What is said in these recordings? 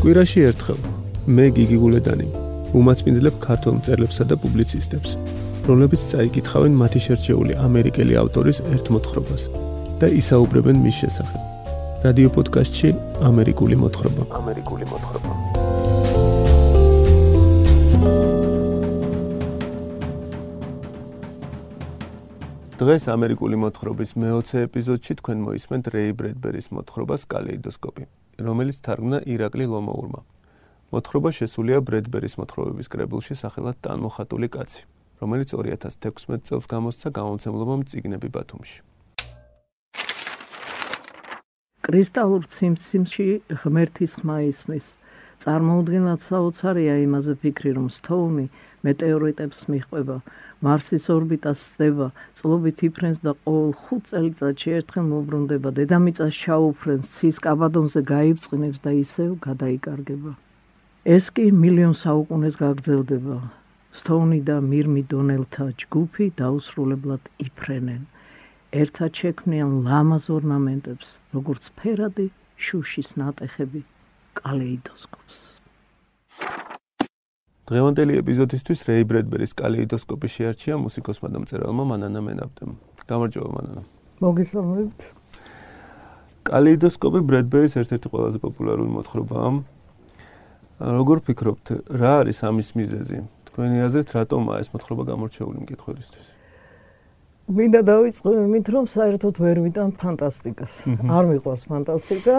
კვირაში ერთხელ მე გიგი გულედანი უმაცმინძლებ ქართულ მწერლებსა და პუბლიცისტებს, რომლებიც წაიკითხავენ მათი შერჩეული ამერიკელი ავტორის ერთ მოთხრობას და ისაუბრებენ მის შესახებ. რადიო პოდკასტში ამერიკული მოთხრობა. ამერიკული მოთხრობა. დღეს ამერიკული მოთხრობის მე-20 ეპიზოდში თქვენ მოისმენთ რეი ბრედბერის მოთხრობას კალეიდოსკოპი. რომელიც თარგმნა ირაკლი ლომოურმა. მოთხრობა შესულია ბრედბერის მოთხრობების კრებულში სახელად ტანმოხატული კაცი, რომელიც 2016 წელს გამოსცა გამომცემლობამ ციგნები ბათუმში. კრისტალურ ციმციმში ღმერთის ხმა ისმის. წარმოუდგენლად საოცარია იმაზე ფიქრი, რომ სტოუნი მეტეორიტებს მიხვება, მარსის ორბიტას სდება, წლობით იფრენს და ყოველ 5 წელიწადში ერთხელ მოbrunდება, დედამიწას ჩაუფრენს, ცის კაბადონზე გაიბწყინებს და ისევ გადაიკარგება. ეს კი მილიონ საუკუნეს გაგრძელდება. სტოუნი და მირმი დონელთა ჯგუფი დაუსრულებლად იფრენენ. ერთად შექმნიან ლამაზ ორნამენტებს, როგორც ფერადი შუშის ნატეხები კალეიდოსკოპს. დღევანდელი ეპიზოდისთვის რეი ბრედბერის კალეიდოსკოპი შეარჩია მუსიკოსმა და მწერალმა მანანა მენაბდემ. გამარჯობა მანანა. მოგესალმებით. კალეიდოსკოპი ბრედბერის ერთ-ერთი ყველაზე პოპულარული მოთხრობაა. როგორ ფიქრობთ, რა არის ამის მიზეზი? თქვენი აზრით, რატომ ეს მოთხრობა გამორჩეული მკითხველისთვის? მინდა დავიწყო იმით, რომ საერთოდ ვერ ვიტან ფანტასტიკას. არ მიყვარს ფანტასტიკა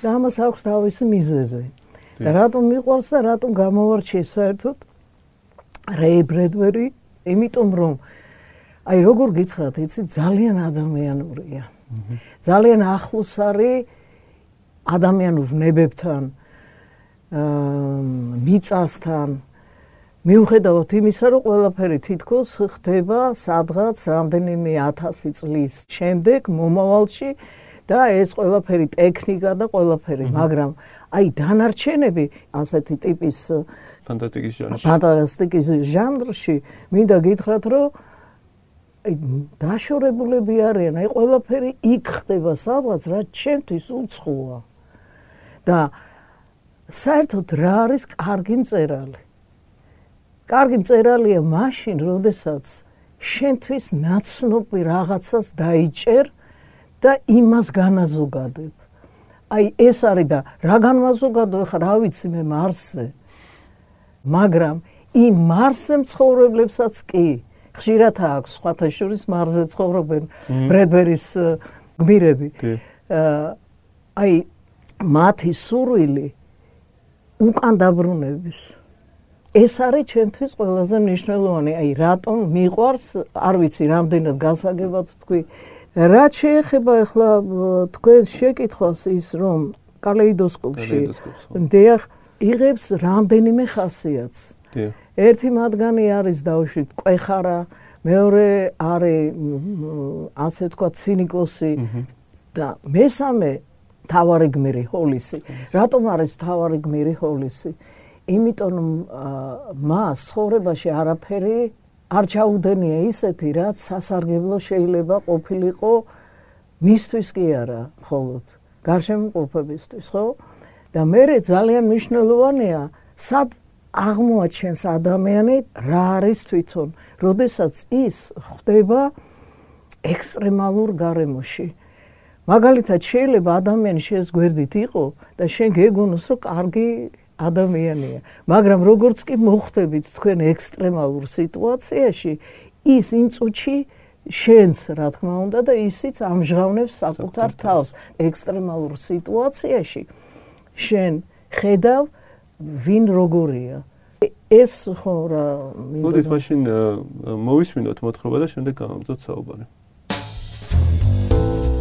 და ამას აქვს თავისი მიზეზი. და რატომ მიყვარს და რატომ გამოვარჩიე საერთოდ? რეი ბრედვერი იმიტომ რომ აი როგორ გითხრათ იცი ძალიან ადამიანურია. ძალიან ახლოს არის ადამიანურ ნებებთან აა მიწასთან. მიუხედავად იმისა რომ ყველაფერი თითქოს ხდება სადღაც რამდენიმე 1000 წლის შემდეგ მომავალში და ეს ყველაფერი ტექნიკა და ყველაფერი მაგრამ აი დანარჩენები ასეთი ტიპის ფანტასტიკის ჟანრში ფანტასტიკის ჟანრში მინდა გითხრათ რომ აი დაშორებულები არიან. აი ყველაფერი იქ ხდება სადღაც რაც ჩემთვის უცხოა. და საერთოდ რა არის კარგი მწერალი? კარგი მწერალია მაშინ როდესაც შენთვის ნაცნობი რაღაცას დაიჭერ და იმას განაზოგადებ. აი ეს არის და რა განმაზოგადო ხა რა ვიცი მე მარსზე. მაგრამ იმ მარსზე მცხოვრებლებსაც კი ხშირად აქვს სხვათა შორის მარსზე ცხოვრობენ ბრედბერის გმირები. აი მათი სურვილი უკან დაბრუნების ეს არის ჩემთვის ყველაზე მნიშვნელოვანი. აი რატომ მიყვარს არ ვიცი რამდენად გასაგებად თქვი რა შეეხება ახლა თქვენ შეკითხვას ის რომ კალეიდოსკოპში დიახ იღებს რამდენიმე ხასიათს. ერთი მათგანი არის დაუშვით ყვეხარა მეორე არის ასე თქვა ცინიკოსი და მესამე თავარი გმირი ჰოლისი რატომ არის თავარი გმირი ჰოლისი? იმიტომ რომ მას ცხოვრებაში არაფერი არ ჩაუდენია ისეთი, რაც სასარგებლო შეიძლება ყოფილიყო მისთვის კი არა, მხოლოდ გარშემოყოფებისთვის, ხო? და მე ძალიან მნიშვნელოვანია, სად აღმოაჩენს ადამიანი რა არის თვითონ, როდესაც ის ხდება ექსტრემალურ გარემოში. მაგალითად, შეიძლება ადამიანი შენს გვერდით იყო და შენ გეგონოს, რომ კარგი ადამიანია. მაგრამ როგორც კი მოხდებით თქვენ ექსტრემალურ სიტუაციაში, ის იმ წუთში შენს, რა თქმა უნდა, და ისიც ამჟღავნებს საკუთარ თავს ექსტრემალურ სიტუაციაში. შენ ხედავ ვინ როგორია. ეს ხო რა მინდა. მოდით მაშინ მოვისმინოთ მოთხრობა და შემდეგ გავამწოთ საუბარი.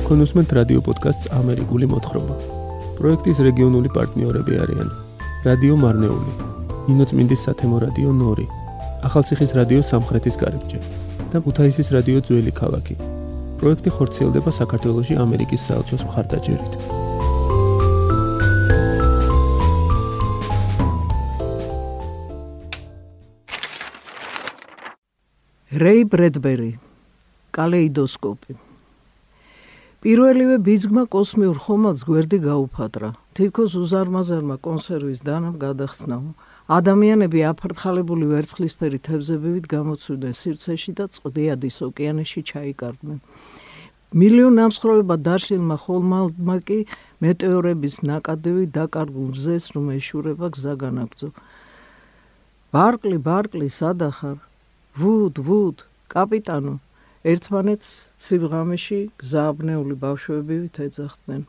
კონუსმენტ რადიო პოდკასტს ამერიკული მოთხრობა. პროექტის რეგიონული პარტნიორები არიან რადიო მარნეული, ინოწმინდის სათემო რადიო ნორი, ახალციხის რადიო სამხრეთის კარიბჭე და ქუთაისის რადიო ძველი ქალაქი. პროექტი ხორციელდება საქართველოსი ამერიკის საელჩოს მხარდაჭერით. რეი ბრედბერი კალეიდოსკოპი პირველივე ბიძგმა კოსმიურ ხომალდს გვერდი გაუფატრა. თითქოს უზარმაზარმა კონსერვის დანამ გადახსნაო. ადამიანები აფართხალებული ვერცხლისფერი თევზებივით გამოცვიდნენ სივრცეში და წყდიადის ოკეანეში ჩაიკარდნენ. მილიონ ამსხროვება დაშილმა ხოლმალმა კი მეტეორების ნაკადევი დაკარგულ მზეს რომ ეშურება გზა განაგძო. ბარკლი, ბარკლი, სადახარ? ვუდ, ვუდ, კაპიტანო, ერთმანეთს ცივღამეში გზააბნეული ბავშვებივით ეძახდნენ.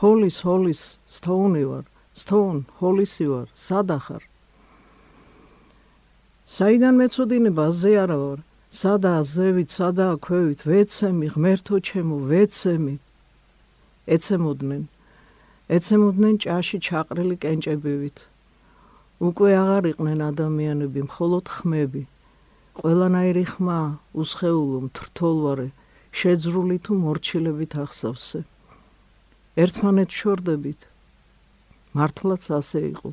ჰოლის, ჰოლის, სტოუნი ვარ, სტოუნ, ჰოლისი ვარ, სადახარ? საიდან მეწოდინება აზე არა ვარ? სადა ზევით, სადა ქვევით, ვეცემი, ღმერთო ჩემო, ვეცემი. ეცემოდნენ. ეცემოდნენ ჭაში ჩაყრილი კენჭებივით. უკვე აღარ იყვნენ ადამიანები, მხოლოდ ხმები. ყველანაირი ხმა, უსხეულო, მტრთოლვარე, შეძრული თუ მორჩილებით ახსავსე. ერთმანეთ შორდებით. მართლაც ასე იყო.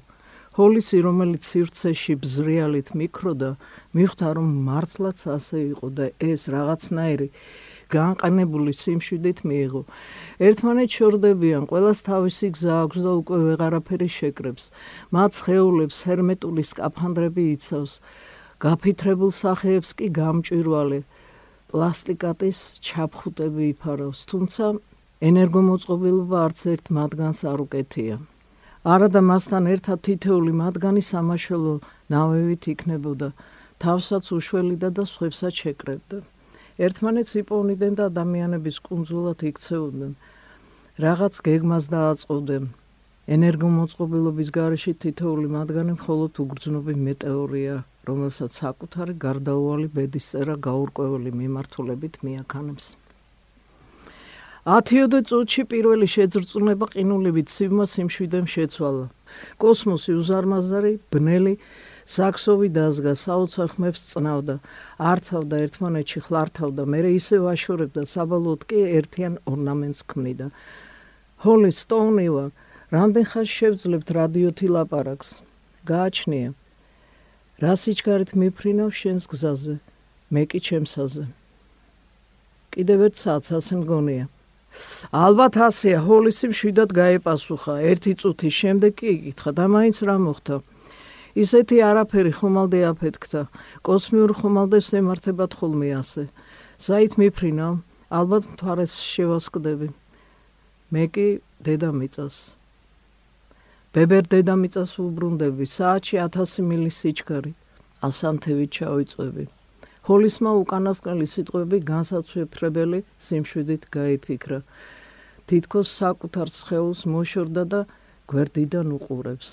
ჰოლისი, რომელიც სივრცეში ბზრიალით მიკროდა, მიხვდა რომ მართლაც ასე იყო და ეს რაღაცნაირი განყანებული სიმშვიდით მიიღო. ერთმანეთ შორდებიან, ყოველას თავისი გზა აქვს და უკვე ვეღარაფერი შეკრებს. მათ ხეულებს ჰერმეტული სკაფანდრები იცავს. გაფითრებულ სახეებს კი გამჭვირვალე პლასტიკატის ჩაფხუტები იფარავს, თუმცა ენერგომოწყობილობა არც ერთ მათგანს არ უკეთია. არადა მასთან ერთად თითეული მათგანი სამაშველო ნავევით იქნებოდა, თავსაც უშველიდა და სხვებსაც შეკრებდა. ერთმანეთს იპოვნიდნენ და ადამიანების კუნძულად იქცეოდნენ. რაღაც გეგმას დააწყობდნენ. ენერგომოწყობილობის გარეშე თითეული მათგანი მხოლოდ უგრძნობი მეტეორია რომელსაც საკუთარი გარდაუვალი ბედისწერა გაურკვეველი მიმართულებით მიაქანებს. ათიოდე წუთში პირველი შეძრწუნება ყინულებით სივმა სიმშვიდემ შეცვალა. კოსმოსი უზარმაზარი, ბნელი, საქსოვი დაზგა, საოცარ ხმებს წნავდა, არცავდა ერთმანეთში ხლართავდა, მერე ისე ვაშორებდა, საბოლოოდ კი ერთიან ორნამენტს ქმნიდა. ჰოლი სტოუნივა, რამდენ ხანს შევძლებთ რადიოთი ლაპარაკს? გააჩნია, რა სიჩქარით მიფრინავ შენს გზაზე? მე კი ჩემსაზე კიდევ ერთ საათს ასე მგონია. ალბათ ასეა ჰოლისი მშვიდად გაეპასუხა. ერთი წუთის შემდეგ კი იკითხა და მაინც რა მოხდა? ისეთი არაფერი ხომალდე აფეთქდა. კოსმიურ ხომალდეს ემართებათ ხოლმე ასე. საით მიფრინავ ალბათ მთვარეს შევასკდები. მე კი დედამიწას ბებერ დედამიწას უბრუნდები საათში 1000 მილის სიჩქარი ასანთევი ჩავიწვევი. ჰოლისმა უკანასკნელი სიტყვები განსაცვიფრებელი სიმშვიდით გაიფიქრა. თითქოს საკუთარ სხეულს მოშორდა და გვერდიდან უყურებს.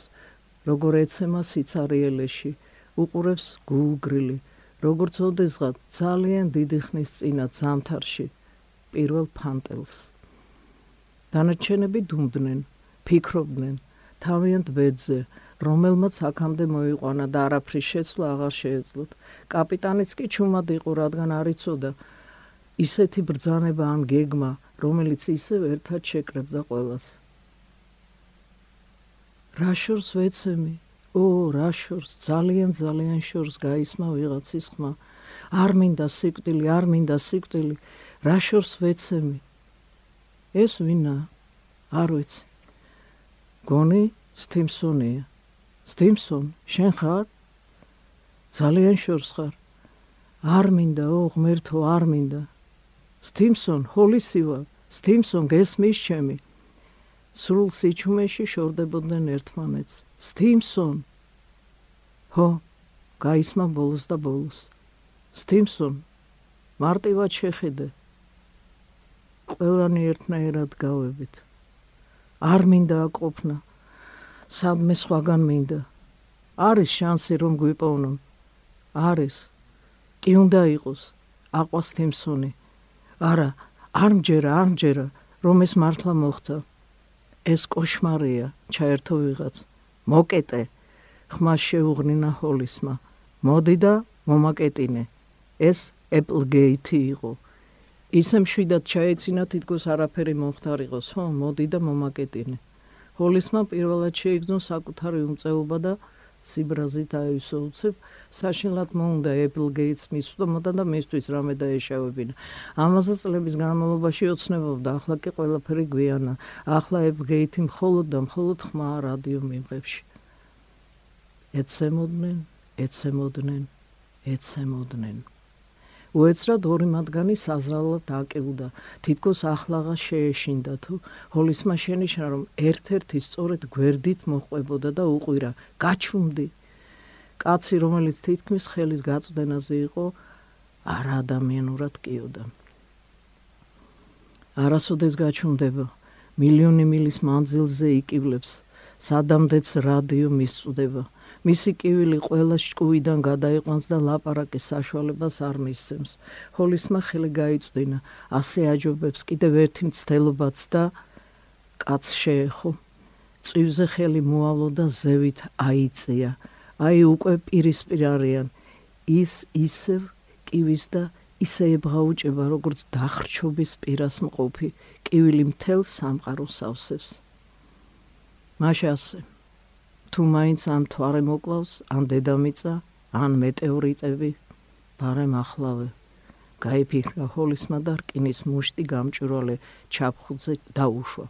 როგორ ეცემა სიცარიელეში უყურებს გულგრილი. როგორც ოდესღაც ძალიან დიდი ხნის წინა ზამთარში პირველ ფანტელს. დანარჩენები დუმდნენ ფიქრობდნენ თავიანთ ბედზე, რომელმაც აქამდე მოიყვანა და არაფრის შეცვლა აღარ შეეძლოთ. კაპიტანიც კი ჩუმად იყო, რადგან არ იცოდა ისეთი ბრძანება ან გეგმა, რომელიც ისევ ერთად შეკრებდა ყველას. რა შორს ვეცემი? ო, რა შორს, ძალიან ძალიან შორს გაისმა ვიღაცის ხმა. არ მინდა სიკვდილი, არ მინდა სიკვდილი. რა შორს ვეცემი? ეს ვინა? არ ვიცი. გონი სტიმსონია სტიმსონ შენ ხარ? ძალიან შორს ხარ. არ მინდა ო ღმერთო არ მინდა. სტიმსონ ჰოლისივა სტიმსონ გესმის ჩემი. სრულ სიჩუმეში შორდებოდნენ ერთმანეთს. სტიმსონ. ჰო გაისმა ბოლოს და ბოლოს. სტიმსონ მარტივად შეხედე ყველანი ერთნაირად გავებით არ მინდა აკופნა. სადმე სხვაგან მინდა. არის შანსი რომ გვიპოვნონ. არის. კი უნდა იყოს. აყვას თემსონი. არა, არ მჯერა, არ მჯერა, რომ ეს მართლა მოხდა. ეს кошмарია, ჩაერთო ვიღაც. მოკეტე. ხმა შეუღრინა ჰოლისმა. მოდი და მომაკეტინე. ეს ეპლგეითი იყო. ისე მშვიდად ჩაეცინა თითქოს არაფერი მომხდარიყოს, ხო, მოდი და მომაკეტინე. ჰოლისმა პირველად შეიგზნო საკუთარი უმწეობა და სიბრაზით აისო უცებ საშინლად მომდა ეპლგეიტს მისვდომოდა და მისთვის რამე დაეშავებინა. ამაზე წლების განმავლობაში ოცნებობდა, ახლა კი ყველაფერი გვიანა. ახლა ეპლგეიტი მხოლოდ და მხოლოდ ხმა რადიო მიმღებში. ეცემოდნენ, ეცემოდნენ, ეცემოდნენ. უეცრად ორი მათგანი საზრალად დაკევდა. თითქოს ახლაღა შეეშინდა თუ ჰოლისმა შენიშნა რომ ერთ-ერთი სწორედ გვერდით მოყვებოდა და უყვირა: "გაჩუმდი!" კაცი, რომელიც თითქმის ხელის გაწვდენაზე იყო, არა ადამიანურად კიოდა. არასოდეს გაჩუმდება, მილიონი მილის მანძილზე იკივლებს, სადამდეც რადიო მისწვდება. მისი კივილი ყველა შკუიდან გადაიყვანს და ლაპარაკის საშუალებას არ მისცემს. ჰოლისმა ხელი გაიწვინა, ასე აჯობებს კიდევ ერთი მცდელობაც და კაც შეეხო. წვივზე ხელი მოავლო და ზევით აიწია. აი უკვე პირისპირ არიან ის ისევ კივის და ისე ებღაუჭება როგორც დახრჩობის პირას მყოფი კივილი მთელ სამყაროს ავსებს მაშასე თუ მაინც ამ თვარე მოკლავს ან დედამიწა ან მეტეორიტები ბარემ ახლავე. გაიფიქრა ჰოლისმა და რკინის მუშტი გამჭროლე ჩაფხუძე დაუშვა.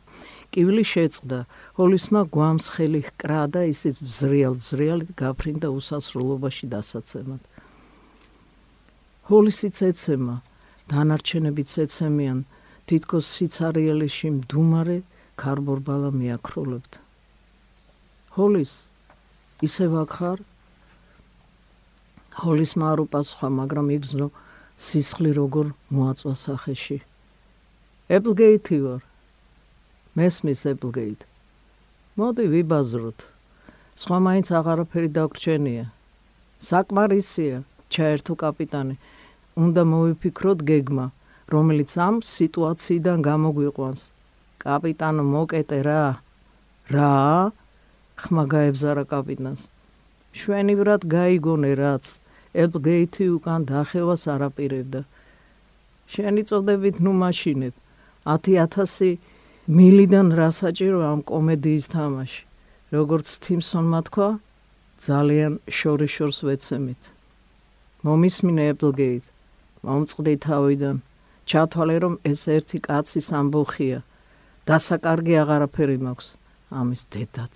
კივილი შეწყდა. ჰოლისმა გვამს ხელი ჰკრა და ისიც ზრიალ ზრიალით გაფრინდა უსასრულობაში დასაცემად. ჰოლისიც ეცემა დანარჩენებიც ეცემიან თითქოს სიცარიელში მდუმარე კარბორბალა მიაქროლებთ ჰოლის ისევ ახარ ჰოლის მარუპასხა მაგრამ იგზნო სისხლი როგორ მოაწვა სახეში. ეპლგეითი ვარ. მესმის ეპლგეით. მოდი ვიბაზროთ. სხვა მაინც აღარაფერი დაგრჩენია. საკმარისია, ჩაერთო კაპიტანი. უნდა მოვიფიქროთ გეგმა, რომელიც ამ სიტუაციიდან გამოგვიყვანს. კაპიტანო, მოკეტე რა? რა? ხმა გაებზარა კაპიტანს. შვენივრად გაიგონე რაც ელგეითი უკან დახევას არაპირებდა. შენი წოდებით ნუ მაშინებ 10000 მილიდან რა საჭირო ამ კომედიის თამაში. როგორც თიმსონმა თქვა, ძალიან შორიშორს ვეცემით. მომისმინე ელგეით. მომწყდი თავიდან. ჩათვალე რომ ეს ერთი კაცის ამბოხია. დასაკარგი აღარაფერი მაქვს. ამის დედაც.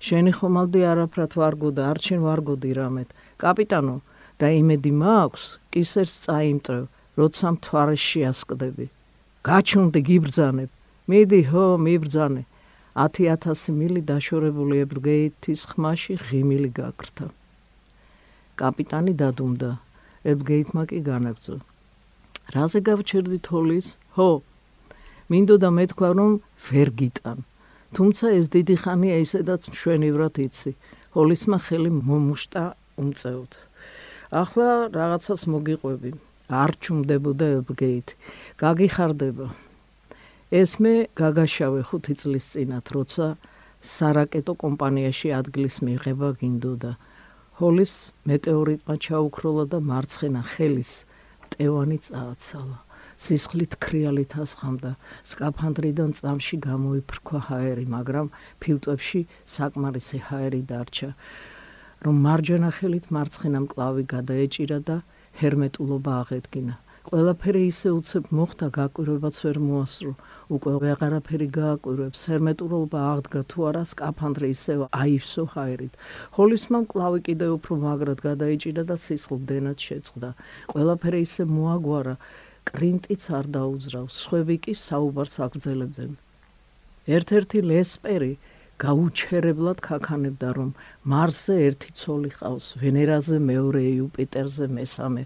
შენი ხომალდი არაფრად ვარგოდა, არჩენ ვარგოდი რამეთ. კაპიტანო და იმედი მაქვს კისერს წაიმტრევ როცა მთვარე შეასკდები. გაჩუნდი გიბრძანებ. მიდი ჰო მიბრძანე. 10000 მილი დაშორებული ებრგეითის ხმაში ღიმილი გაკრთა კაპიტანი დადუმდა. ებრგეითმა კი განაგზო რაზე გავჩერდი თოლის ჰო მინდოდა მეთქვა რომ ვერ გიტან თუმცა ეს დიდი ხანია ისედაც მშვენივრად იცი ჰოლისმა ხელი მომუშტა უმწევთ. ახლა რაღაცას მოგიყვები. არ ჩუმდებოდა ელგეით. გაგიხარდება. ეს მე გაგაშავე 5 წლის წინათ, როცა სარაკეტო კომპანიაში ადგილის მიღება გინდოდა. ჰოლის მეტეორიტმა ჩაუქროლა და მარცხენა ხელის ტევანი წააცალა. სისხლით ქრიალით ასხამდა. სკაფანდრიდან წამში გამოიფრქვა ჰაერი, მაგრამ ფილტვებში საკმარისი ჰაერი დარჩა. რომ მარჯვენა ხელით მარცხენა მკლავი გადაეჭირა და ჰერმეტულობა აღედგინა. ყველაფერი ისე უცებ მოხდა, გაკვირვებაც ვერ მოასრო. უკვე ვეღარაფერი გააკვირვებს, ჰერმეტულობა აღდგა თუ არა, სკაფანდრი ისე აივსო ჰაერით. ჰოლისმა მკლავი კიდევ უფრო მაგრად გადაეჭირა და სისხლდენად შეწყდა. ყველაფერი ისე მოაგვარა, კრინტიც არ დაუძრავს, სხვები კი საუბარს აგრძელებდნენ. ერთ-ერთი ლესპერი გაუჩერებლად ქაქანებდა რომ მარსზე ერთი ცოლი ყავს ვენერაზე მეორე იუპიტერზე მესამე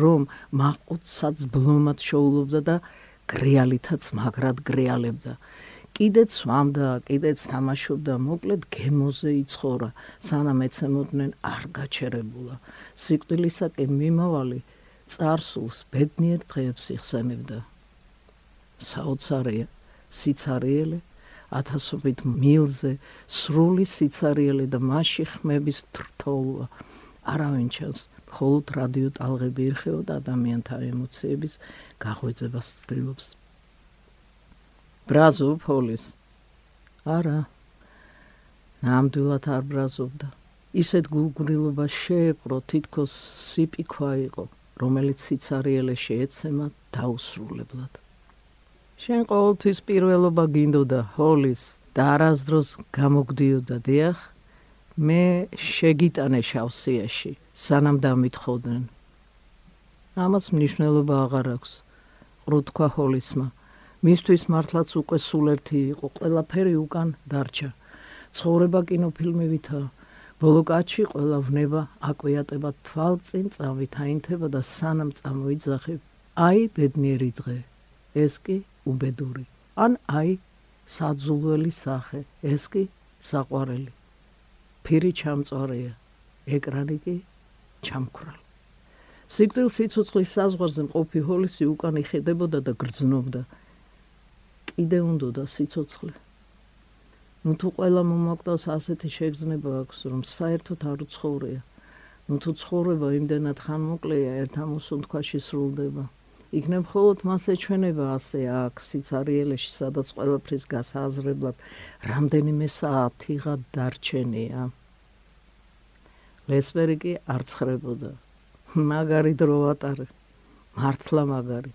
რომ მაყუთსაც ბლომად შოულობდა და გრეალითაც მაგრად გრეალებდა კიდეც სვამდა კიდეც თამაშობდა მოკლედ გემოზე იცხოვრა სანამ ეცემოდნენ არ გაჩერებულა. სიკვდილისაკენ მიმავალი царსულს ბედნიერ დღეებს იხსენებდა. საოცარია სიცარიელე ათასობით მილზე სრული სიცარიელე და მასში ხმების თრთოლვა. არავინ ჩანს მხოლოდ რადიო ტალღები ეხეოდა ადამიანთა ემოციების გაღვიძებას ცდილობს. ბრაზო ფოლის. არა. ნამდვილად არ ბრაზობდა. ისეთ გულგრილობა შეეპყრო, თითქოს სიპიქვა იყო. რომელიც სიცარიელე შეეცემა დაუსრულებლად. შენ ყოველთვის პირველობა გინდოდა ჰოლის და არასდროს გამოგდიოდა დიახ? მე შეგიტანე შავსიაში სანამ დამითხოდნენ ამას მნიშვნელობა აღარ აქვს ყრუთქვა ჰოლისმა. მისთვის მართლაც უკვე სულ ერთი იყო ყველაფერი უკან დარჩა. ცხოვრება კინოფილმებითაა ბოლო კაცი ყველა ვნება აკვიატება თვალწინ წავით აინთება და სანამ წამოიძახებ აი ბედნიერი დღე ეს კი უბედური. ან აი საძულველი სახე ეს კი საყვარელი. ფირი ჩამწორია ეკრანი კი ჩამქრალ სიგდილ სიცოცხლის საზღვარზე მყოფი ჰოლისი უკან იხედებოდა და გრძნობდა. კიდე უნდა სიცოცხლე ნუ თუ ყველა მომაკვდავს ასეთი შეგრძნება აქვს რომ საერთოდ არ უცხოვრია. ნუ თუ ცხოვრება იმდენად ხანმოკლეა ერთ ამოსულ თქვაში სრულდება. იქნებ მხოლოდ მას ეჩვენება ასე აქ სიცარიელეში სადაც ყველაფრის გასააზრებლად რამდენიმე საათიღა დარჩენია. ლესვერი კი არ ცხრებოდა. მაგარი დრო ატარე. მართლა მაგარი.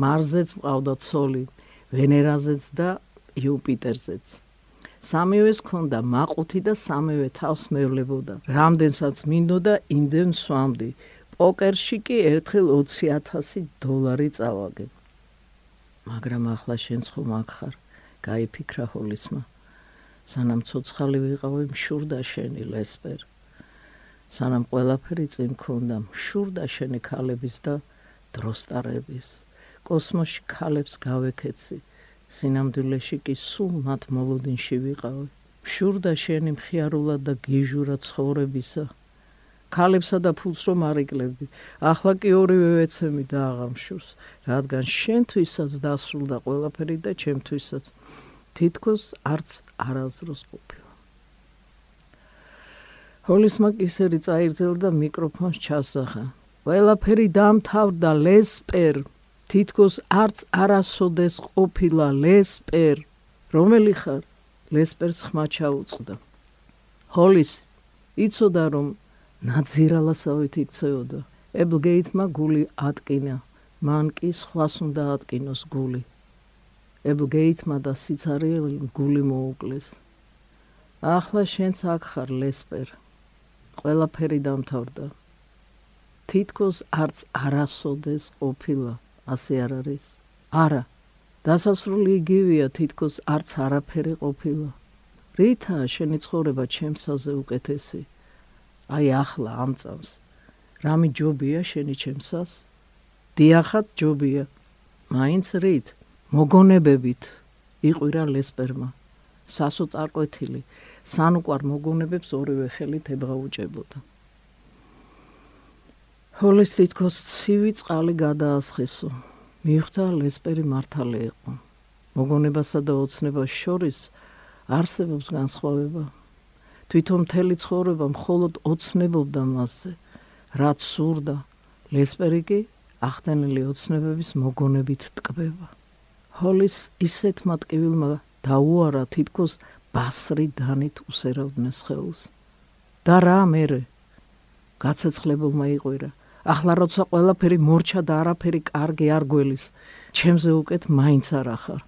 მარზეც მყავდა ცოლი ვენერაზეც და იუპიტერზეც სამივეს ქონდა მაყუთი და სამივე თავს მევლებოდა. რამდენსაც მინდოდა, იმდენ სვამდი. პოკერში კი ერთხელ 20000 დოლარი წავაგე. მაგრამ ახლა შენ ხომ აქ ხარ? გაიფიქრა ჰოლისმა. სანამ ცოცხალი ვიყავი, მშურდა შენი ლესპერ. სანამ ყველაფერი წინ მქონდა, მშურდა შენი ქალების და დროსტარების. კოსმოსში ქალებს გავეკეცი. სინამდვილეში კი სულ მათ მოლოდინში ვიყავი. შურდა შენი მხიარულად და გიჟურა ცხოვრებისა. ქალებსა და ფულს რომ არიკლები. ახლა კი ორივე ვეცემი და აღამშურს, რადგან შენთვისაც დასრულდა ყველაფერი და ჩემთვისაც თითქოს არც არაზროს ყოფილა. ჰოლისმა კისერი წაიგზელდა მიკროფონს ჩასახა. ყველაფერი დამთავრდა ლესპერ თითქოს არც არასოდეს ყოფილა ლესპერ რომელი ხარ? ლესპერს ხმა ჩაუწყდა. ჰოლის იცოდა რომ ნაძირალასავით იქცეოდა ებლგეითმა გული ატკინა. მან კი სხვას უნდა ატკინოს გული. ებლგეითმა და სიცარიელი გული მოუკლეს. ახლა შენც აქ ხარ ლესპერ. ყველაფერი დამთავრდა. თითქოს არც არასოდეს ყოფილა ასე არ არის. არა. დასასრული იგივეა თითქოს არც არაფერი ყოფილა. რითა შენი ცხოვრება ჩემსაზე უკეთესი? აი ახლა ამ წამს რამე ჯობია შენი ჩემსას? დიახად ჯობია. მაინც რით მოგონებებით იყვირა ლესპერმა. სასო წარკვეთილი სანუკვარ მოგონებებს ორივე ხელით ებღაუჭებოდა. ჰოლის თითქოს ცივი წყალი გადაასხესო. მიხვდა ლესპერი მართალი იყო. მოგონებასა და ოცნებას შორის არსებობს განსხვავება. თვითონ მთელი ცხოვრება მხოლოდ ოცნებობდა მასზე, რაც სურდა. ლესპერი კი ახდენილი ოცნებების მოგონებით ტკბება. ჰოლის ისეთ მატკივილმა დაუარა თითქოს ბასრი დანით უსერავდნენ ხელს. და რა მერე? გაცეცხლებულმა იყვირა. ახლა როცა ყველაფერი მორჩა და არაფერი კარგი არ გველის ჩემზე უკეთ მაინც არ ახარ.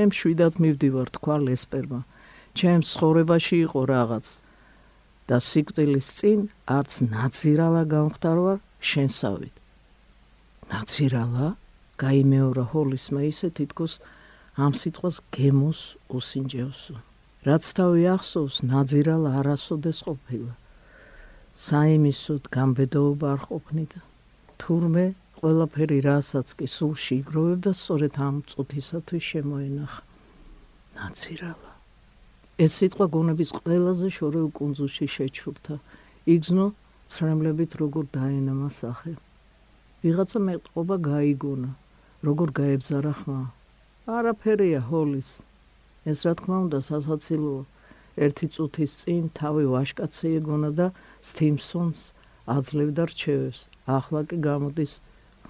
ემ შვიდად მივდივარ თქვა ლესპერმა. ჩემს ცხოვრებაში იყო რაღაც. და სიკვდილის წინ არც ნაცირალა გამختارვარ შენსავით ნაცირალა? გაიმეორა ჰოლისმა ისე თითქოს ამ სიტყვას გემოს უსინჯევსო. რაც თავი ახსოვს ნაძირალა არასოდეს ყოფილა. საიმისოდ გამბედოობა არ ყოფნით. თურმე ყველაფერი რასაც კი სულში იგროვებდა, სწორედ ამ წუთისათვის შემოენახა. ნაცირალა. ეს სიტყვა გონების ყველაზე შორეულ კუნძულში შეჩურთა. იგზნო ცრემლებით როგორ დაენამა სახე. ვიღაცა მეტყობა გაიგონა, როგორ გაებზარა ხმა. არაფერია ჰოლის. ეს რა თქმა უნდა სასაცილოა. ერთი წუთის წინ თავი ვაშკაცი ეგონა და სტიმსონს აძლევდა რჩევებს. ახლა კი გამოდის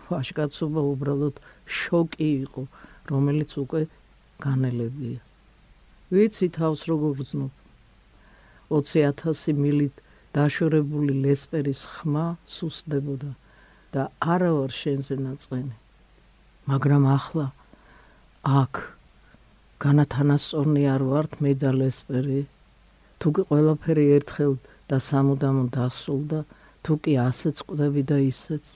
ვაშკაცობა უბრალოდ შოკი იყო, რომელიც უკვე განელებია. ვიცი თავს როგორ გზნობ. 20000 მილით დაშორებული ლესპერის ხმა სუსდებოდა და არა ვარ შენზე ნაწყენი მაგრამ ახლა აქ განათანასწორნი არ ვართ მე და ლესპერი თუ კი ყველაფერი ერთხელ და სამუდამ დასრულდა თუ კი ასეც ყდები და ისეც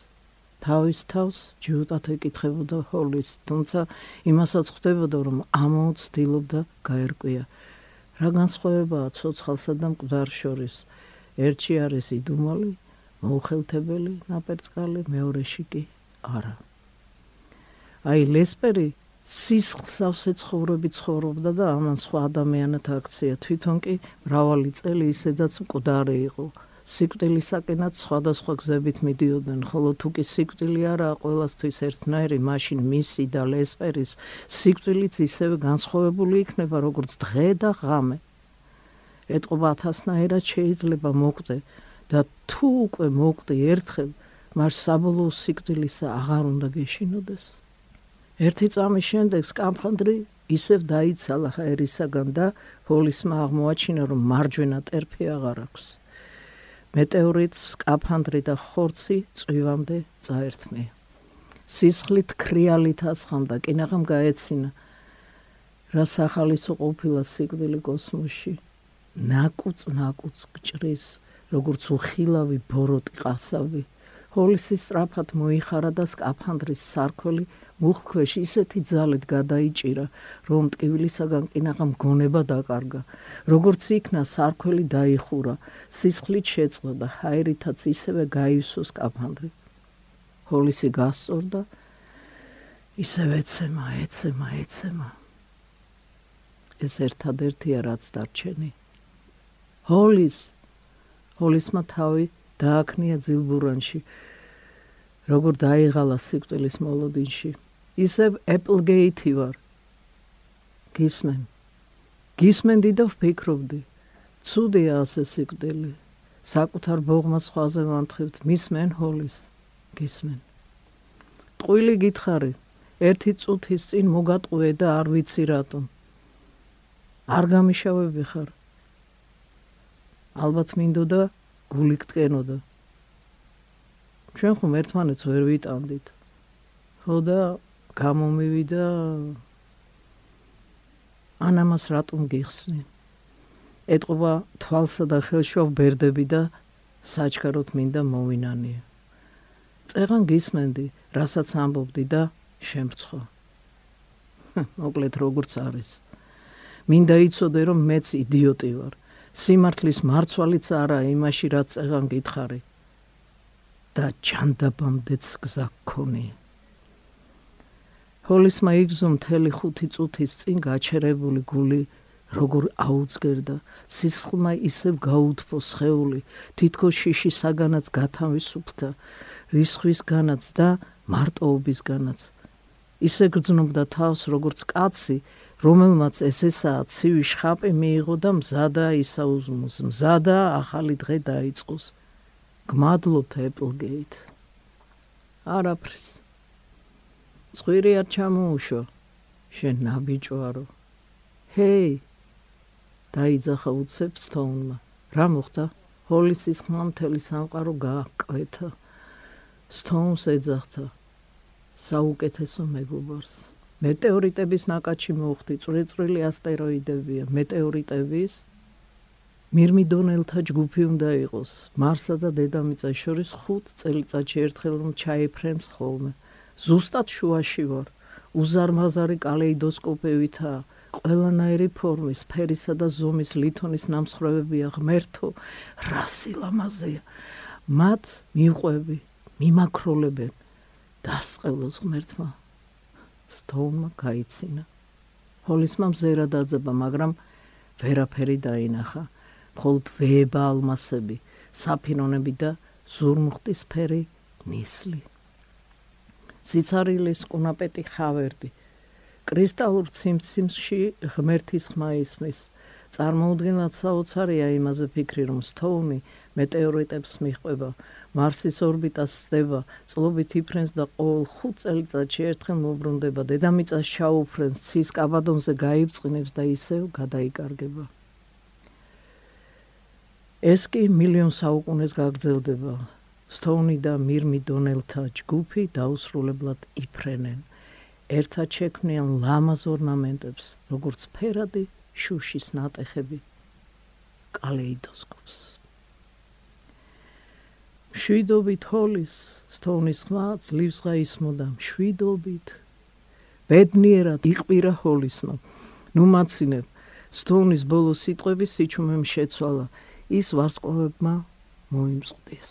თავის თავს ჯუტათ ეკითხებოდა ჰოლის თუმცა იმასაც ხვდებოდა რომ ამოუცდილობდა გაერკვია რა განსხვავებაა ცოცხალსა და მკვდარ შორის ერთში არის იდუმალი, მოუხელთებელი, ნაპერწკალი, მეორეში კი არა. აი ლესპერი სისხლსავსე ცხოვრები ცხოვრობდა და ამან სხვა ადამიანთა აქცია თვითონ კი მრავალი წელი ისედაც მკვდარი იყო. სიკვდილისაკენაც სხვადასხვა გზებით მიდიოდნენ, ხოლო თუ კი სიკვდილი არაა ყოველასთვის ერთნაირი, მაშინ მისი და ლესპერის სიკვდილიც ისევე განსხვავებული იქნება, როგორც დღე და ღამე. ეტყობა ათასნაირად შეიძლება მოკვდე და თუ უკვე მოკვდი ერთხელ მას საბოლოო სიკვდილისა აღარ უნდა გეშინოდეს ერთი წამის შემდეგ სკაფანდრი ისევ დაიცალა ხაერისაგან და ჰოლისმა აღმოაჩინა რომ მარჯვენა ტერფი აღარ აქვს. მეტეორიტს სკაფანდრი და ხორცი წვივამდე წაერთმე. სისხლით ქრიალით ასხამდა კინაღამ გაეცინა. რა სახალისო ყოფილა სიკვდილი კოსმოსში? ნაკუც ნაკუც გჭრის როგორც უხილავი ბოროტი ყასავი ჰოლისის სწრაფად მოიხარა და სკაფანდრის სარქველი მუხქვეშ ისეთი ძალით გადაიჭირა რომ ტკივილისაგან კინაღამ გონება დაკარგა. როგორც იქნა სარქველი დაიხურა სისხლით შეწყდა და ჰაერითაც ისევე გაივსო სკაფანდრი. ჰოლისი გასწორდა. ისევე ეცემა ეცემა ეცემა ეს ერთადერთია რაც დარჩენილი ჰოლის ჰოლისმა თავი დააქნია ძილბურანში როგორ დაიღალა სიკვდილის მოლოდინში. ისევ ეპლგეითი ვარ. გისმენ. გისმენდი და ვფიქრობდი ცუდია ასე სიკვდილი. საკუთარ ბოღმას ხვალზე ვანთხევთ მისმენ ჰოლის. გისმენ. ტყუილი გითხარი ერთი წუთის წინ მოგატყუე და არ ვიცი რატომ. არ გამიშავები ხარ. ალბათ მინდოდა გული გტკენოდა ჩვენ ხომ ერთმანეთს ვერ ვიტანდით. ხო და გამომივიდა. ანამას რატომ გიხსნი? ეტყობა თვალსა და ხელშოვ ბერდები და საჩქაროთ მინდა მოვინანია წერან გისმენდი რასაც ამბობდი და შემრცხო. მოკლედ როგორც არის. მინდა იცოდე რომ მეც იდიოტი ვარ სიმართლის მარცვალიც არა იმაში რაც წეგან გითხარი. და ჯანდაბამდეც გზა გქონი ჰოლისმა იგზო მთელი ხუთი წუთის წინ გაჩერებული გული როგორ აუძგერდა სისხლმა ისევ გაუთფო სხეული თითქოს შიშისაგანაც გათავისუფლდა რისხვისგანაც და მარტოობისგანაც ისე გრძნობდა თავს როგორც კაცი რომელმაც ესესაა ცივი შხაპი მიიღო და მზადა ისაუზმოს მზადა ახალი დღე დაიწყოს. გმადლობთ ეპლგეით არაფრის. წვირი არ ჩამოუშო შენ ნაბიჯვარო. ჰეი დაიძახა უცებს თოუნმა რა მოხდა? ჰოლისის ხმა მთელი სამყარო გააკვეთა. სტოუნს ეძახთა საუკეთესო მეგობარს მეტეორიტების ნაკადში მოხდი წვრილ-წვრილი ასტეროიდებია მეტეორიტების. მირმიდონელთა ჯგუფი უნდა იყოს მარსა და დედამიწას შორის 5 წელიწადში ერთხელ რომ ჩაიფრენს ხოლმე. ზუსტად შუაში ვარ. უზარმაზარი კალეიდოსკოპებითა ყველანაირი ფორმის ფერისა და ზომის ლითონის ნამსხვრევებია ღმერთო რა სილამაზეა მათ მიყვები მიმაქროლებენ. დასყელოს ღმერთმა სტოუნმა გაიცინა. ჰოლისმა მზერა დაძება, მაგრამ ვერაფერი დაინახა. მხოლოდ ვეება ალმასები, საფინონები და ზურმუხტის ფერი ნისლი. სიცარილის კუნაპეტი ხავერდი. კრისტალურ ციმციმში ღმერთის ხმა ისმის. წარმოუდგენლად საოცარია იმაზე ფიქრი, რომ სტოუნი მეტეორიტებს მიხვება, მარსის ორბიტას სდება, წლობით იფრენს და ყოველ 5 წელიწადში ერთხელ მოbrunდება, დედამიწას ჩაუფრენს, ცის კაბადონზე გაიბწყინებს და ისევ გადაიკარგება. ეს კი მილიონ საუკუნეს გაგრძელდება. სტოუნი და მირმი დონელთა ჯგუფი დაუსრულებლად იფრენენ. ერთად შექმნიან ლამაზ ორნამენტებს, როგორც ფერადი შუშის ნატეხები კალეიდოსკოპს. შვიდობით ჰოლის სტოუნის ხმა ძლივს გაისმოდა შვიდობით ბედნიერად იყპირა ჰოლისმა. ნუ მაცინებ სტოუნის ბოლო სიტყვები სიჩუმემ შეცვალა ის ვარსკვლავებმა მოიმწყდეს.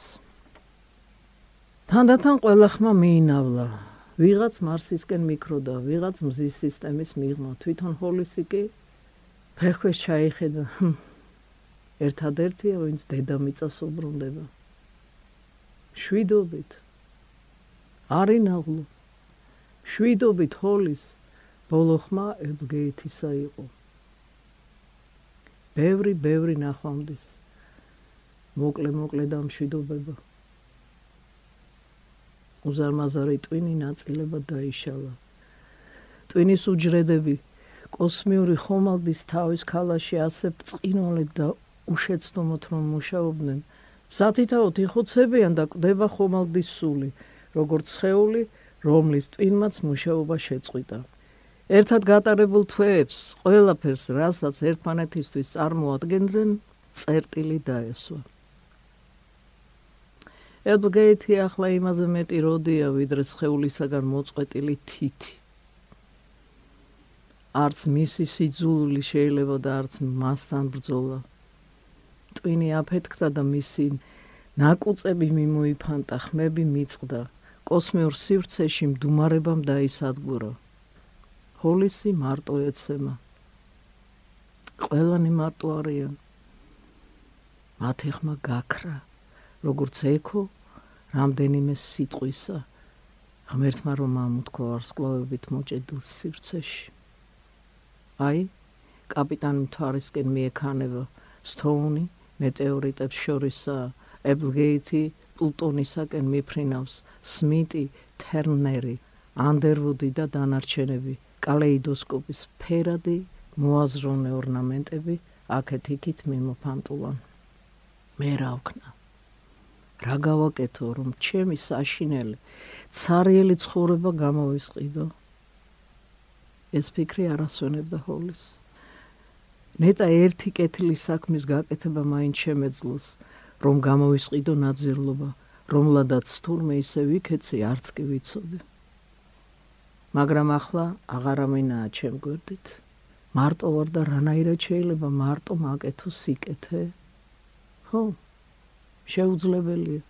თანდათან ყველა ხმა მიინავლა. ვიღაც მარსისკენ მიკროდა, ვიღაც მზის სისტემის მიღმა. თვითონ ჰოლისი კი ფეხქვეშ ჩაიხედა. ერთადერთია, ვინც დედამიწას უბრუნდება. შვიდობით. არინაღლო. შვიდობით ჰოლის ბოლო ხმა ელგეითისა იყო. ბევრი ბევრი ნახვამდის. მოკლე მოკლე დამშვიდობება. უზარმაზარი ტვინი ნაწილებად დაიშალა. ტვინის უჯრედები კოსმიური ხომალდის თავის ქალაში ასე წინოლეთ და უშეცდომოთ რომ მუშაობდნენ. სათითაოდ იხოცებიან და კვდება ხომალდის სული, როგორც ხეული, რომლის ტვინმაც მუშაობა შეწყვიტა. ერთად გატარებულ თვეებს, ყველაფერს, რასაც ერთმანეთისთვის წარმოადგენდნენ, წერტილი დაესვა. ელბგეითი ახლა იმაზე მეტი როდია ვიდრე შეულისაგან მოწყვეტილი თითი. არც მისი სიძულვილი შეიძლება და არც მასთან ბრძოლა. ტვინი აფეთქდა და მისი ნაკუწები მიმოიფანტა, ხმები მიწყდა. კოსმიურ სივრცეში მდუმარებამ დაისადგურა. ჰოლისი მარტო ეცემა. ყველანი მარტო არიან. მათი ხმა გაქრა. როგორც ეკო რამდენიმე სიტყვისა ღმერთმა რომ ამოთქვა ვარსკვლავებით მოჭედილ სივრცეში აი კაპიტანი მთვარისკენ მიექანება სტოუნი მეტეორიტებს შორისა ებლგეითი პლუტონისაკენ მიფრინავს სმიტი თერნერი ანდერვუდი და დანარჩენები კალეიდოსკოპის ფერადი მოაზროვნე ორნამენტები აქეთ იქით მიმოფანტულან. მე რა ვქნა? რა გავაკეთო რომ ჩემი საშინელი цаრიელი ცხოვრება გამოვისყიდო? ეს ფიქრი არასვენებდა ჰოლის ნეტა ერთი კეთილი საქმის გაკეთება მაინც შემეძლოს რომ გამოვისყიდო ნაძირლობა რომლადაც თურმე ისე ვიქეცი არც კი ვიცოდი მაგრამ ახლა აღარამინაა ჩემ გვერდით მარტო ვარ და რანაირად შეიძლება მარტო მაკეთო სიკეთე ხო შეუძლებელია.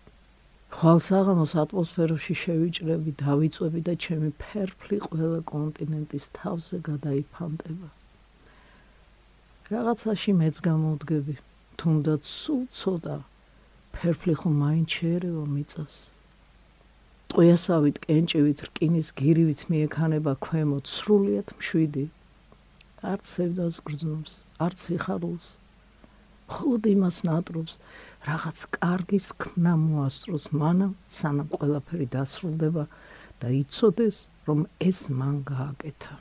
ხალსაღამოს ატმოსფეროში შევიჭრები, დავიწვევი და ჩემი ფერფლი ყველა კონტინენტის თავზე გადაიფანტება. რაღაცაში მეც გამოვდგები, თუნდაც სულ ცოტა ფერფლი ხომ მაინც შეერევა მიწას. ტყვიასავით კენჭივით რკინის გირივით მიექანება ქვემოთ სრულიად მშვიდი. არც სევდას გრძნობს, არც სიხარულს. ხოლოდ იმას ნატრობს, რაღაც კარგის ქმნა მოასწროს მანამ სანამ ყველაფერი დასრულდება და იცოდეს რომ ეს მან გააკეთა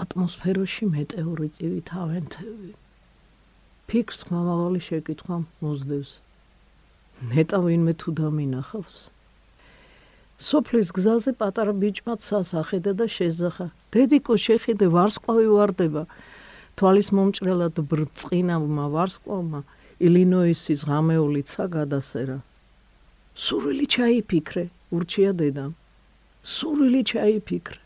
ატმოსფეროში მეტეორიტები თავენთები. ფიქრს მომავალი შეკითხვა მოსდევს. ნეტა ვინმე თუ დამინახავს. სოფლის გზაზე პატარა ბიჭმა ცას ახედა და შეზახა. დედიკო შეხედე ვარსკვლავი واردება. თვალის მომჭრელად ბრწყინავმა ვარსკვლავმა ილინოისის ღამეული ცა გადასერა. სურვილი ჩაიფიქრე, ურჩია დედამ. სურვილი ჩაიფიქრე.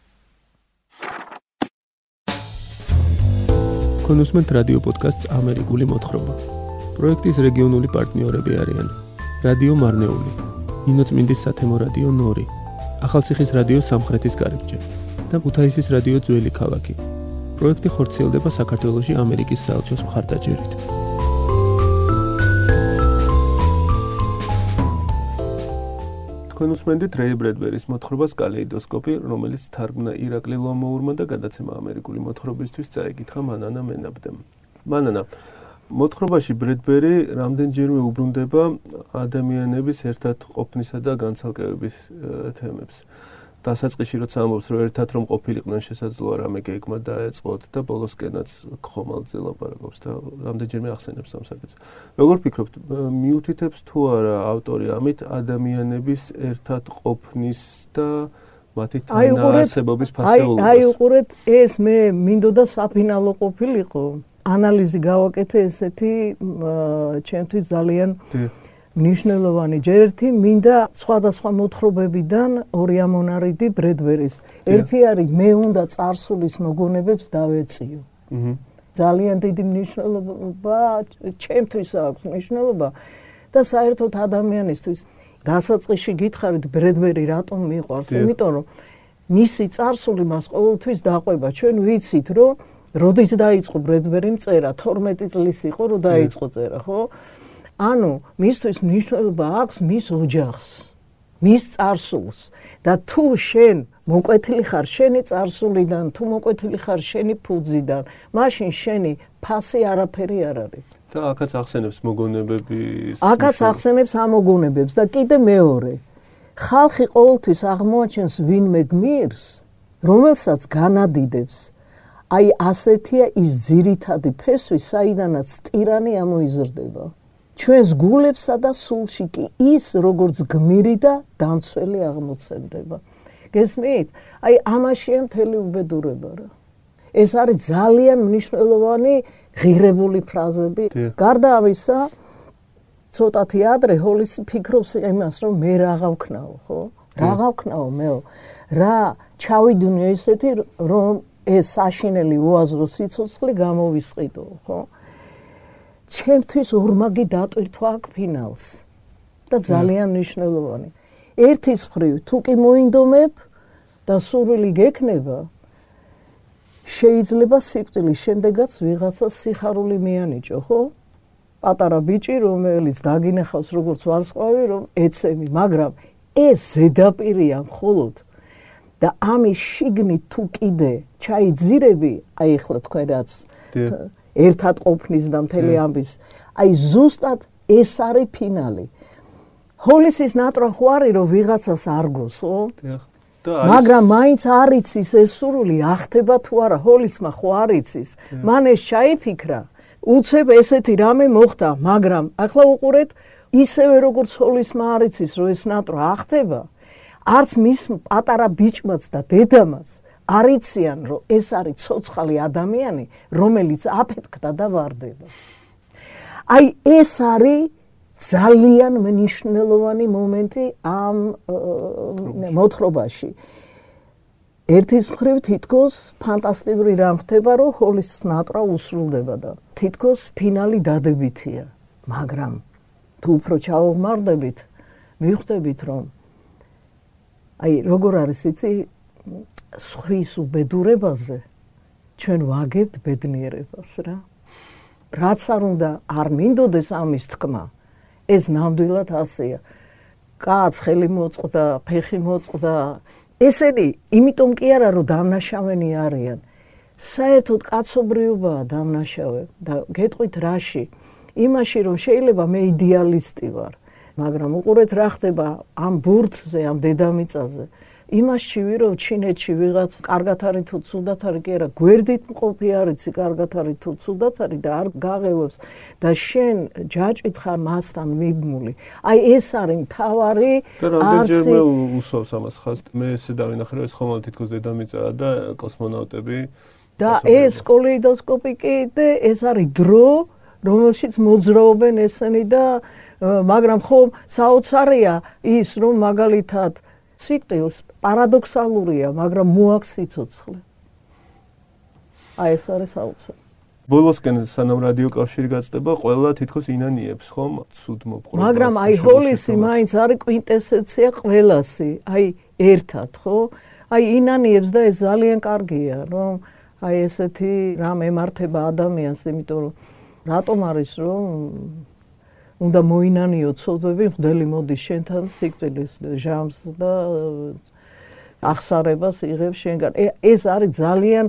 კონუსმენტ რადიო პოდკასტს ამერიკული მოთხრობა. პროექტის რეგიონული პარტნიორები არიან: რადიო მარნეული, ინოცმინდის სათემო რადიო ნორი, ახალციხის რადიო სამხრეთის კარიბჭე და ქუთაისის რადიო ძველი ქალაქი. პროექტი ხორციელდება საქართველოსი ამერიკის საელჩოს მხარდაჭერით. თქვენ უსმენთ რეი ბრედბერის მოთხრობას კალეიდოსკოპი, რომელიც თარგმნა ირაკლი ლომოურმა და გადაცემა ამერიკული მოთხრობისთვის წაიკითხა მანანა მენაბდემ. მანანა მოთხრობაში ბრედბერი რამდენჯერმე უბრუნდება ადამიანების ერთად ყოფნისა და განცალკევების თემებს. დასაწყისში როცა ამბობს რომ ერთად რომ ყოფილიყვნენ შესაძლოა რამე გეგმა დაეწყოთ და ბოლოსკენაც ხომალძე ლაპარაკობს და რამდენჯერმე ახსენებს ამ საკითხს. როგორ ფიქრობთ, მიუთითებს თუ არა ავტორი ამით ადამიანების ერთად ყოფნის და მათი თანაარსებობის ფასეულობას? აი, აი უყურეთ, ეს მე მინდოდა საფინალო ყოფილიყო. ანალიზი გავაკეთე ესეთი ჩემთვის ძალიან მნიშვნელოვანი ჯერ ერთი მინდა სხვადასხვა მოთხრობებიდან ორი ამონარიდი ბრედვერის. ერთი არის მე უნდა царსულის მოგონებებს დავეწიო. Mm-hmm. ძალიან დიდი მნიშვნელობა ჩემთვის აქვს მნიშვნელობა და საერთოდ ადამიანისთვის. გასაწყისში გითხარით ბრედვერი რატომ მიყვარს? იმიტომ რომ მისი царსული მას ყოველთვის დაყვება. ჩვენ ვიცით რომ როდის დაიწყო ბრედვერი მწერა? 12 წლის იყო რომ დაიწყო წერა, ხო? ანუ მისთვის მნიშვნელობა აქვს მის ოჯახს, მის царსულს და თუ შენ მოკვეთილი ხარ შენი царსულიდან, თუ მოკვეთილი ხარ შენი ფუძიდან, მაშინ შენი ფასი არაფერი არ არის. და აქაც ახსენებს მოგონებების აქაც ახსენებს ამ მოგონებებს და კიდე მეორე. ხალხი ყოველთვის აღმოაჩენს ვინმე გმირს რომელსაც განადიდებს. აი ასეთია ის ძირითადი ფესვი საიდანაც ტირანი ამოიზრდება. ჩვენს გულებსა და სულში კი ის როგორც გმირი და დამცველი აღმოცენდება. გესმით? აი ამაშია მთელი უბედურება რა. ეს არის ძალიან მნიშვნელოვანი ღირებული ფრაზები. გარდა ამისა, ცოტათი ადრე ჰოლის ფიქრობს იმას, რომ მე რაღა ვქნაო, ხო? რაღა ვქნაო მეო. რა ჩავიდუნე ესეთი რომ ეს საშინელი უაზრო სიცოცხლე გამოვისყიდო, ხო? ჩემთვის ორმაგი დატვირთვა აქ ფინალს და ძალიან მნიშვნელოვანი. ერთის მხრივ თუ კი მოინდომებ და სურვილი გექნება შეიძლება სიკვდილის შემდეგაც ვიღაცას სიხარული მიანიჭო, ხო? პატარა ბიჭი, რომელიც დაგინახავს როგორც ვარსკვლავი, რომ ეცემი, მაგრამ ეს ზედაპირია მხოლოდ და ამის შიგნით თუ კიდე ჩაიძირები, აი ახლა თქვენ რაც ერთად ყოფნის და მთელი ამბის. აი ზუსტად ეს არის ფინალი. ჰოლისის ნატრა ხო არის რომ ვიღაცას არგოს, ხო? მაგრამ მაინც არიცის ეს სურვილი ახდება თუ არა ჰოლისმა ხო არიცის. მან ეს ჩაიფიქრა. უცებ ესეთი რამე მოხდა, მაგრამ ახლა უყურეთ ისევე როგორც ჰოლისმა არიცის რომ ეს ნატრა ახდება, არც მის პატარა ბიჭმაც და დედამაც არ იციან, რომ ეს არის ცოცხალი ადამიანი, რომელიც აფეთქდა და ვარდება. აი ეს არის ძალიან მნიშვნელოვანი მომენტი ამ მოთხრობაში. ერთის მხრივ თითქოს ფანტასტიკური რამ ხდება, რომ ჰოლის სნატრა usრულდება და თითქოს ფინალი დადებითია, მაგრამ თუ უფრო ჩაუღმარდებით, მივხვდებით, რომ აი როგორ არის იცი სხვის უბედურებაზე ჩვენ ვაგებთ ბედნიერებას რა. რაც არ უნდა არ მინდოდეს ამის თქმა, ეს ნამდვილად ასეა. კაც ხელი მოწყდა, ფეხი მოწყდა. ესენი იმიტომ კი არა რომ დამნაშავენი არიან. საერთოდ კაცობრიობაა დამნაშავე და გეტყვით რაში? იმაში რომ შეიძლება მე იდეალისტი ვარ, მაგრამ უყურეთ რა ხდება ამ ბურთზე, ამ დედამიწაზე. იმაში ვირო ჩინეთში ვიღაც კარგად არის თუ ცუდად არის კი არა გვერდით მყოფი არიცი კარგად არის თუ ცუდად არის და არ გაღევებს. და შენ ჯაჭვით ხარ მასთან მიბმული. აი ეს არის მთავარი და რამდენჯერმე უსვავს ამას ხას მე ესე დავინახე რომ ეს ხომ თითქოს დედამიწაა და კოსმონავტები და ეს კოლეიდოსკოპი კი და ეს არის დრო რომელშიც მოძრაობენ ესენი და მაგრამ ხომ საოცარია ის რომ მაგალითად სიტყვილს პარადოქსალურია, მაგრამ მოაქვს სიცოცხლე. აი ეს არის საოცარი. ბოლოსკენ სანამ რადიო კავშირი გაწდება, ყველა თითქოს ინანიებს, ხომ? ცუდ მოპყრობას. მაგრამ აი ჰოლისი მაინც არის კვინტესენცია ყველასი, აი ერთად, ხო? აი ინანიებს და ეს ძალიან კარგია, რომ აი ესეთი რამ ემართება ადამიანს, იმიტომ რომ რატომ არის რომ უნდა მოინანიო ცოდვები, ხდელი მოდის შენთან სიკვდილის ჟამს და ახსარებას იღებს შენგან. ეს არის ძალიან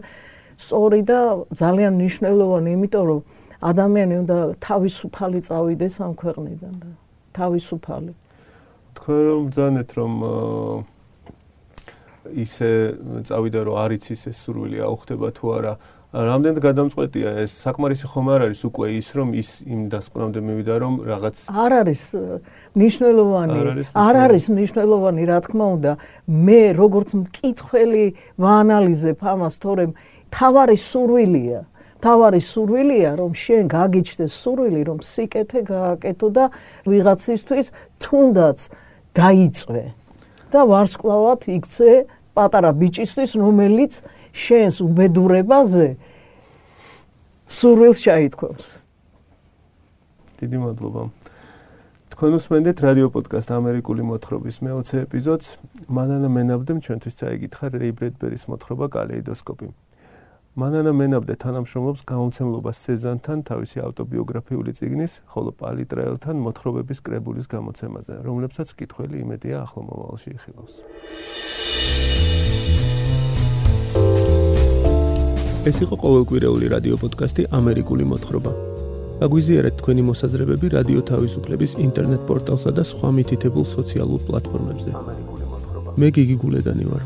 სწორი და ძალიან მნიშვნელოვანი, იმიტომ რომ ადამიანი უნდა თავისუფალი წავიდეს ამ ქვეყნიდან და თავისუფალი. თქვენ რომ ბძანეთ რომ ისე წავიდა რომ არის ისე სურვილი აუხდება თუ არა რამდენად გადამწყვეტია? ეს საკმარისი ხომ არ არის უკვე ის რომ ის იმ დასკვნამდე მივიდა რომ რაღაც არ არის ნიშნულოვანი არ არის ნიშნულოვანი რა თქმა უნდა. მე როგორც მკითხველი ვაანალიზებ ამას თორემ თავარი სურვილია. თავარი სურვილია რომ შენ გაგიჩნდეს სურვილი რომ სიკეთე გააკეთო და ვიღაცისთვის თუნდაც დაიწვე და ვარსკვლავად იქცე პატარა ბიჭისთვის რომელიც შენს უბედურებაზე სურვილს ჩაითქვამს. დიდი მადლობა. თქვენ უსმენთ რადიო პოდკასტ ამერიკული მოთხრობის მე-20 ეპიზოდს. მანანა მენაბდემ ჩვენთვის წაიგითხა რეი ბრედბერის მოთხრობა კალეიდოსკოპი. მანანა მენაბდე თანამშრომლობს გამომცემლობა სეზანთან თავისი ავტობიოგრაფიული წიგნის, ხოლო პალიტრაელთან მოთხრობების კრებულის გამოცემაზე, რომლებსაც კითხველი იმედია ახლო მომავალში იხილავს. ეს იყო ყოველკვირეული რადიო პოდკასტი ამერიკული მოთხრობა. აგვიზიარეთ თქვენი მოსაზრებები რადიო თავისუფლების ინტერნეტ პორტალსა და სხვა მითითებულ სოციალურ პლატფორმებზე. მე გიგი გულედანი ვარ.